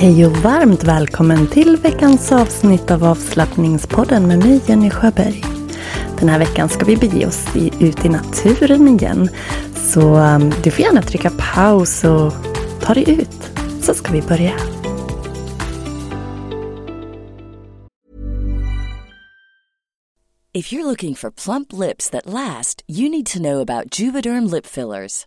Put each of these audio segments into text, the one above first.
Hej och varmt välkommen till veckans avsnitt av avslappningspodden med mig Jenny Sjöberg. Den här veckan ska vi bege oss ut i naturen igen. Så um, du får gärna trycka paus och ta dig ut. Så ska vi börja. If you're looking for plump lips that last, you need to know about Juvederm lip fillers.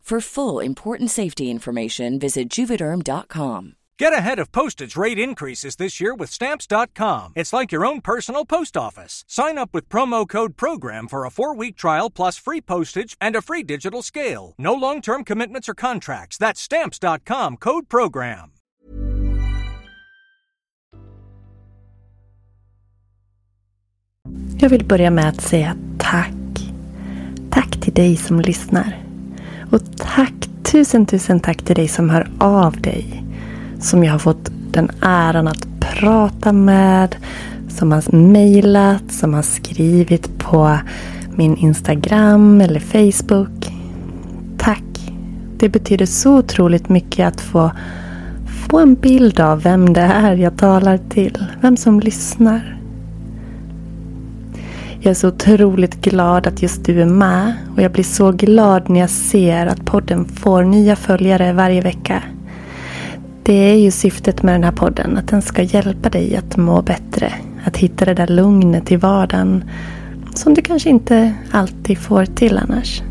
For full important safety information, visit juvederm.com. Get ahead of postage rate increases this year with Stamps.com. It's like your own personal post office. Sign up with promo code PROGRAM for a four week trial plus free postage and a free digital scale. No long term commitments or contracts. That's Stamps.com code PROGRAM. Jag vill börja med att säga tack. Tack till dig som lyssnar. Och tack, tusen tusen tack till dig som hör av dig. Som jag har fått den äran att prata med. Som har mejlat, som har skrivit på min Instagram eller Facebook. Tack. Det betyder så otroligt mycket att få få en bild av vem det är jag talar till. Vem som lyssnar. Jag är så otroligt glad att just du är med och jag blir så glad när jag ser att podden får nya följare varje vecka. Det är ju syftet med den här podden, att den ska hjälpa dig att må bättre. Att hitta det där lugnet i vardagen som du kanske inte alltid får till annars.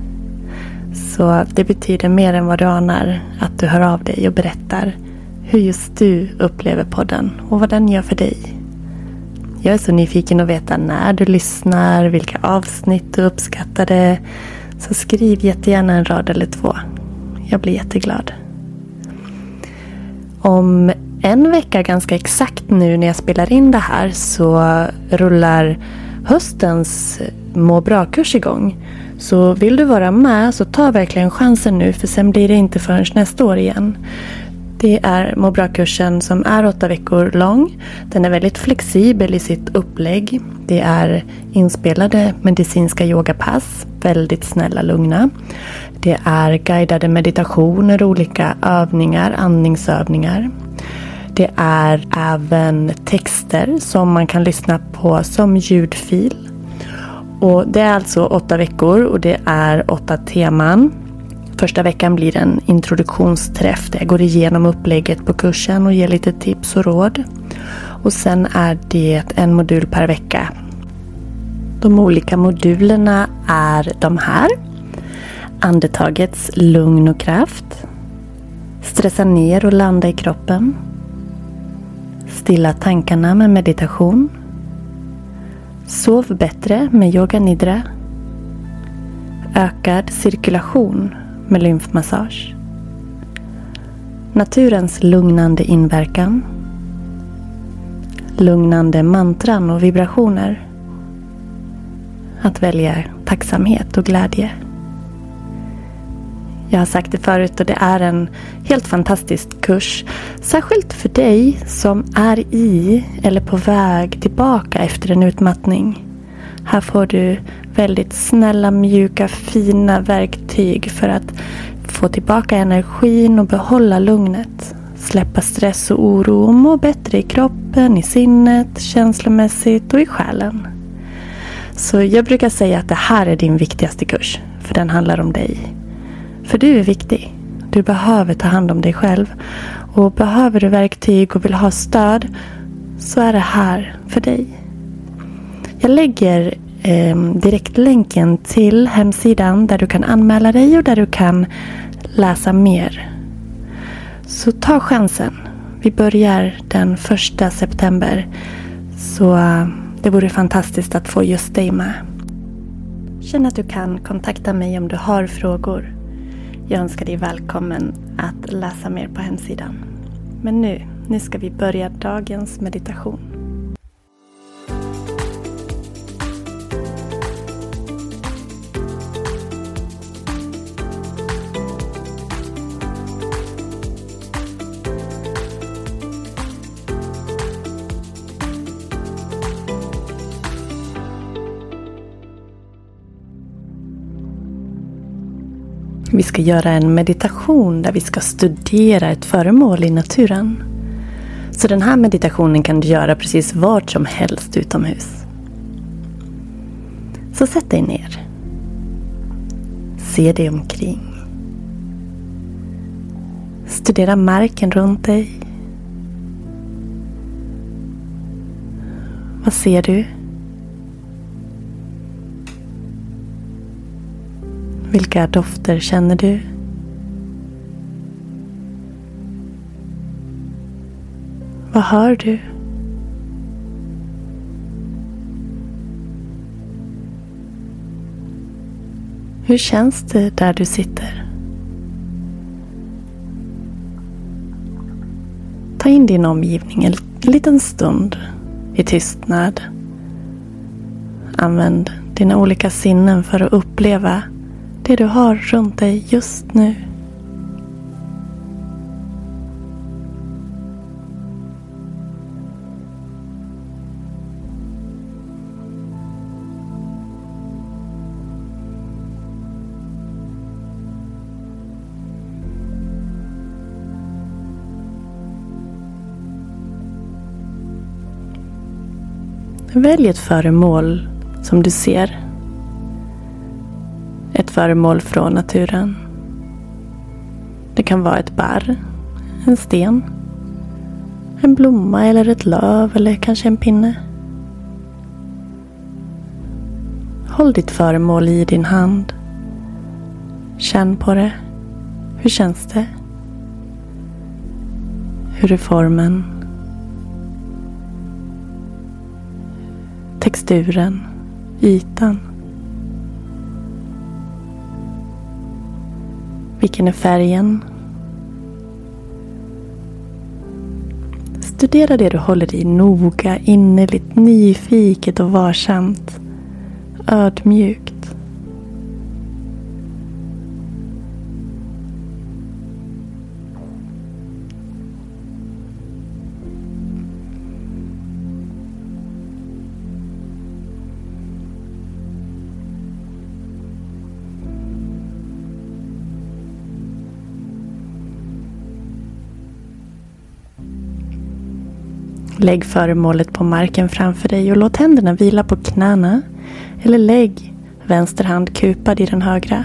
Så det betyder mer än vad du anar att du hör av dig och berättar hur just du upplever podden och vad den gör för dig. Jag är så nyfiken att veta när du lyssnar, vilka avsnitt du uppskattade. Så skriv jättegärna en rad eller två. Jag blir jätteglad. Om en vecka ganska exakt nu när jag spelar in det här så rullar höstens må bra-kurs igång. Så vill du vara med så ta verkligen chansen nu för sen blir det inte förrän nästa år igen. Det är må bra-kursen som är åtta veckor lång. Den är väldigt flexibel i sitt upplägg. Det är inspelade medicinska yogapass, väldigt snälla lugna. Det är guidade meditationer, olika övningar, andningsövningar. Det är även texter som man kan lyssna på som ljudfil. Och det är alltså åtta veckor och det är åtta teman. Första veckan blir en introduktionsträff där jag går igenom upplägget på kursen och ger lite tips och råd. Och sen är det en modul per vecka. De olika modulerna är de här. Andetagets lugn och kraft. Stressa ner och landa i kroppen. Stilla tankarna med meditation. Sov bättre med yoga nidra. Ökad cirkulation med lymfmassage. Naturens lugnande inverkan. Lugnande mantran och vibrationer. Att välja tacksamhet och glädje. Jag har sagt det förut och det är en helt fantastisk kurs. Särskilt för dig som är i eller på väg tillbaka efter en utmattning. Här får du väldigt snälla, mjuka, fina verktyg för att få tillbaka energin och behålla lugnet. Släppa stress och oro och må bättre i kroppen, i sinnet, känslomässigt och i själen. Så jag brukar säga att det här är din viktigaste kurs. För den handlar om dig. För du är viktig. Du behöver ta hand om dig själv. Och behöver du verktyg och vill ha stöd så är det här för dig. Jag lägger eh, direktlänken till hemsidan där du kan anmäla dig och där du kan läsa mer. Så ta chansen. Vi börjar den första september. Så eh, det vore fantastiskt att få just dig med. Känn att du kan kontakta mig om du har frågor. Jag önskar dig välkommen att läsa mer på hemsidan. Men nu, nu ska vi börja dagens meditation. Vi ska göra en meditation där vi ska studera ett föremål i naturen. Så den här meditationen kan du göra precis vart som helst utomhus. Så sätt dig ner. Se dig omkring. Studera marken runt dig. Vad ser du? Vilka dofter känner du? Vad hör du? Hur känns det där du sitter? Ta in din omgivning en liten stund i tystnad. Använd dina olika sinnen för att uppleva det du har runt dig just nu. Välj ett föremål som du ser ett föremål från naturen. Det kan vara ett barr, en sten, en blomma eller ett löv eller kanske en pinne. Håll ditt föremål i din hand. Känn på det. Hur känns det? Hur är formen? Texturen? Ytan? Vilken är färgen? Studera det du håller i noga, innerligt, nyfiket och varsamt. Ödmjukt. Lägg föremålet på marken framför dig och låt händerna vila på knäna. Eller lägg vänster hand kupad i den högra.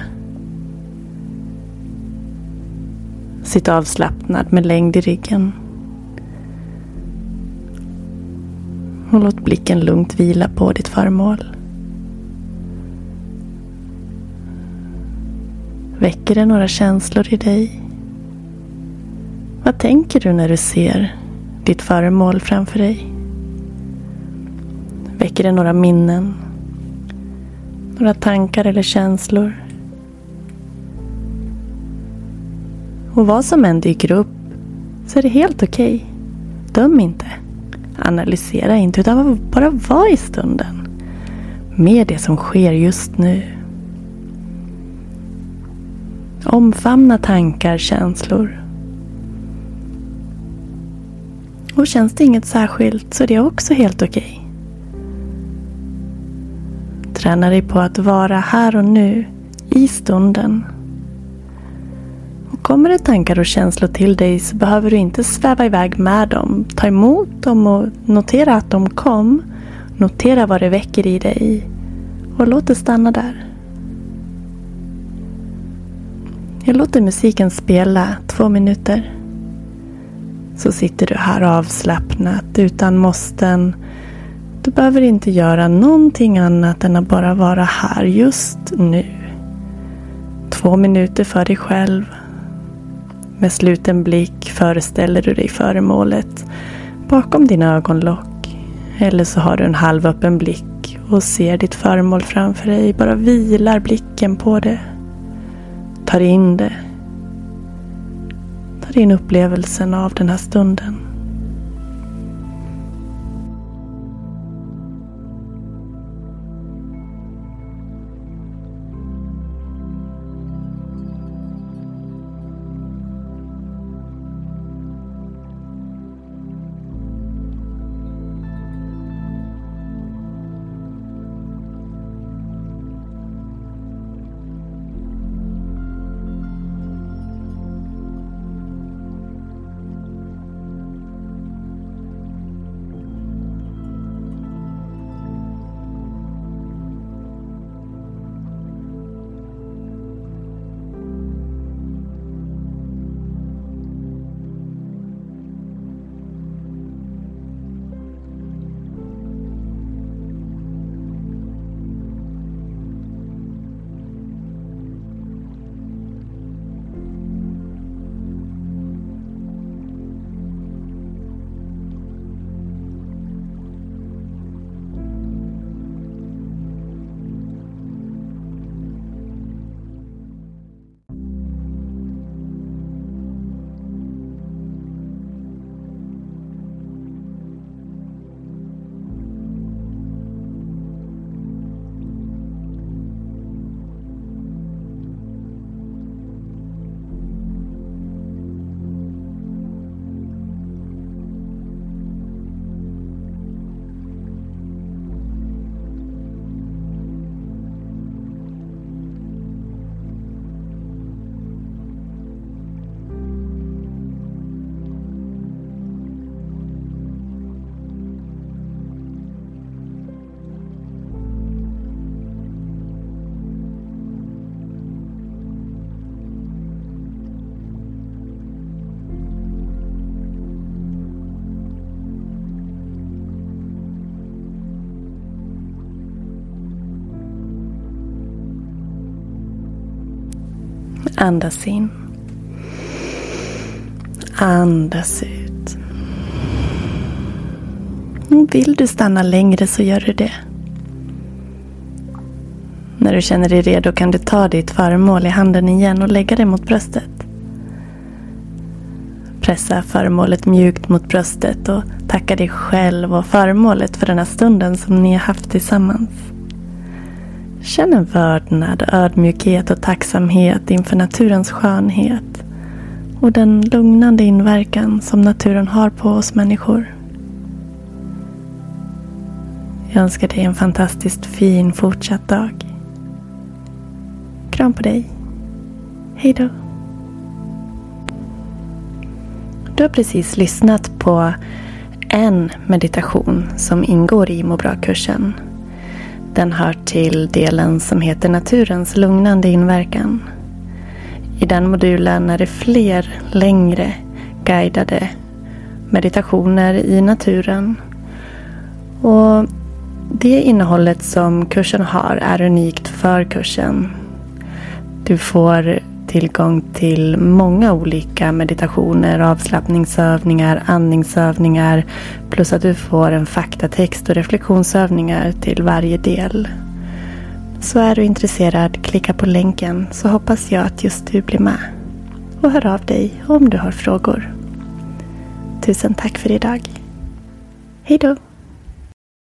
Sitt avslappnad med längd i ryggen. Och låt blicken lugnt vila på ditt föremål. Väcker det några känslor i dig? Vad tänker du när du ser ditt föremål framför dig? Väcker det några minnen? Några tankar eller känslor? Och vad som än dyker upp så är det helt okej. Okay. Döm inte. Analysera inte utan bara var i stunden. Med det som sker just nu. Omfamna tankar, känslor Och känns det inget särskilt så är det också helt okej. Okay. Träna dig på att vara här och nu, i stunden. Och kommer det tankar och känslor till dig så behöver du inte sväva iväg med dem. Ta emot dem och notera att de kom. Notera vad det väcker i dig. Och låt det stanna där. Jag låter musiken spela två minuter så sitter du här avslappnat utan måsten. Du behöver inte göra någonting annat än att bara vara här just nu. Två minuter för dig själv. Med sluten blick föreställer du dig föremålet bakom dina ögonlock. Eller så har du en halvöppen blick och ser ditt föremål framför dig. Bara vilar blicken på det. Tar in det in upplevelsen av den här stunden. Andas in. Andas ut. Vill du stanna längre så gör du det. När du känner dig redo kan du ta ditt föremål i handen igen och lägga det mot bröstet. Pressa föremålet mjukt mot bröstet och tacka dig själv och föremålet för den här stunden som ni har haft tillsammans. Känn en vördnad, ödmjukhet och tacksamhet inför naturens skönhet och den lugnande inverkan som naturen har på oss människor. Jag önskar dig en fantastiskt fin fortsatt dag. Kram på dig. Hej då. Du har precis lyssnat på en meditation som ingår i Må bra-kursen den hör till delen som heter Naturens lugnande inverkan. I den modulen är det fler längre guidade meditationer i naturen. Och Det innehållet som kursen har är unikt för kursen. Du får tillgång till många olika meditationer, avslappningsövningar, andningsövningar plus att du får en faktatext och reflektionsövningar till varje del. Så är du intresserad, klicka på länken så hoppas jag att just du blir med. Och hör av dig om du har frågor. Tusen tack för idag. Hej då!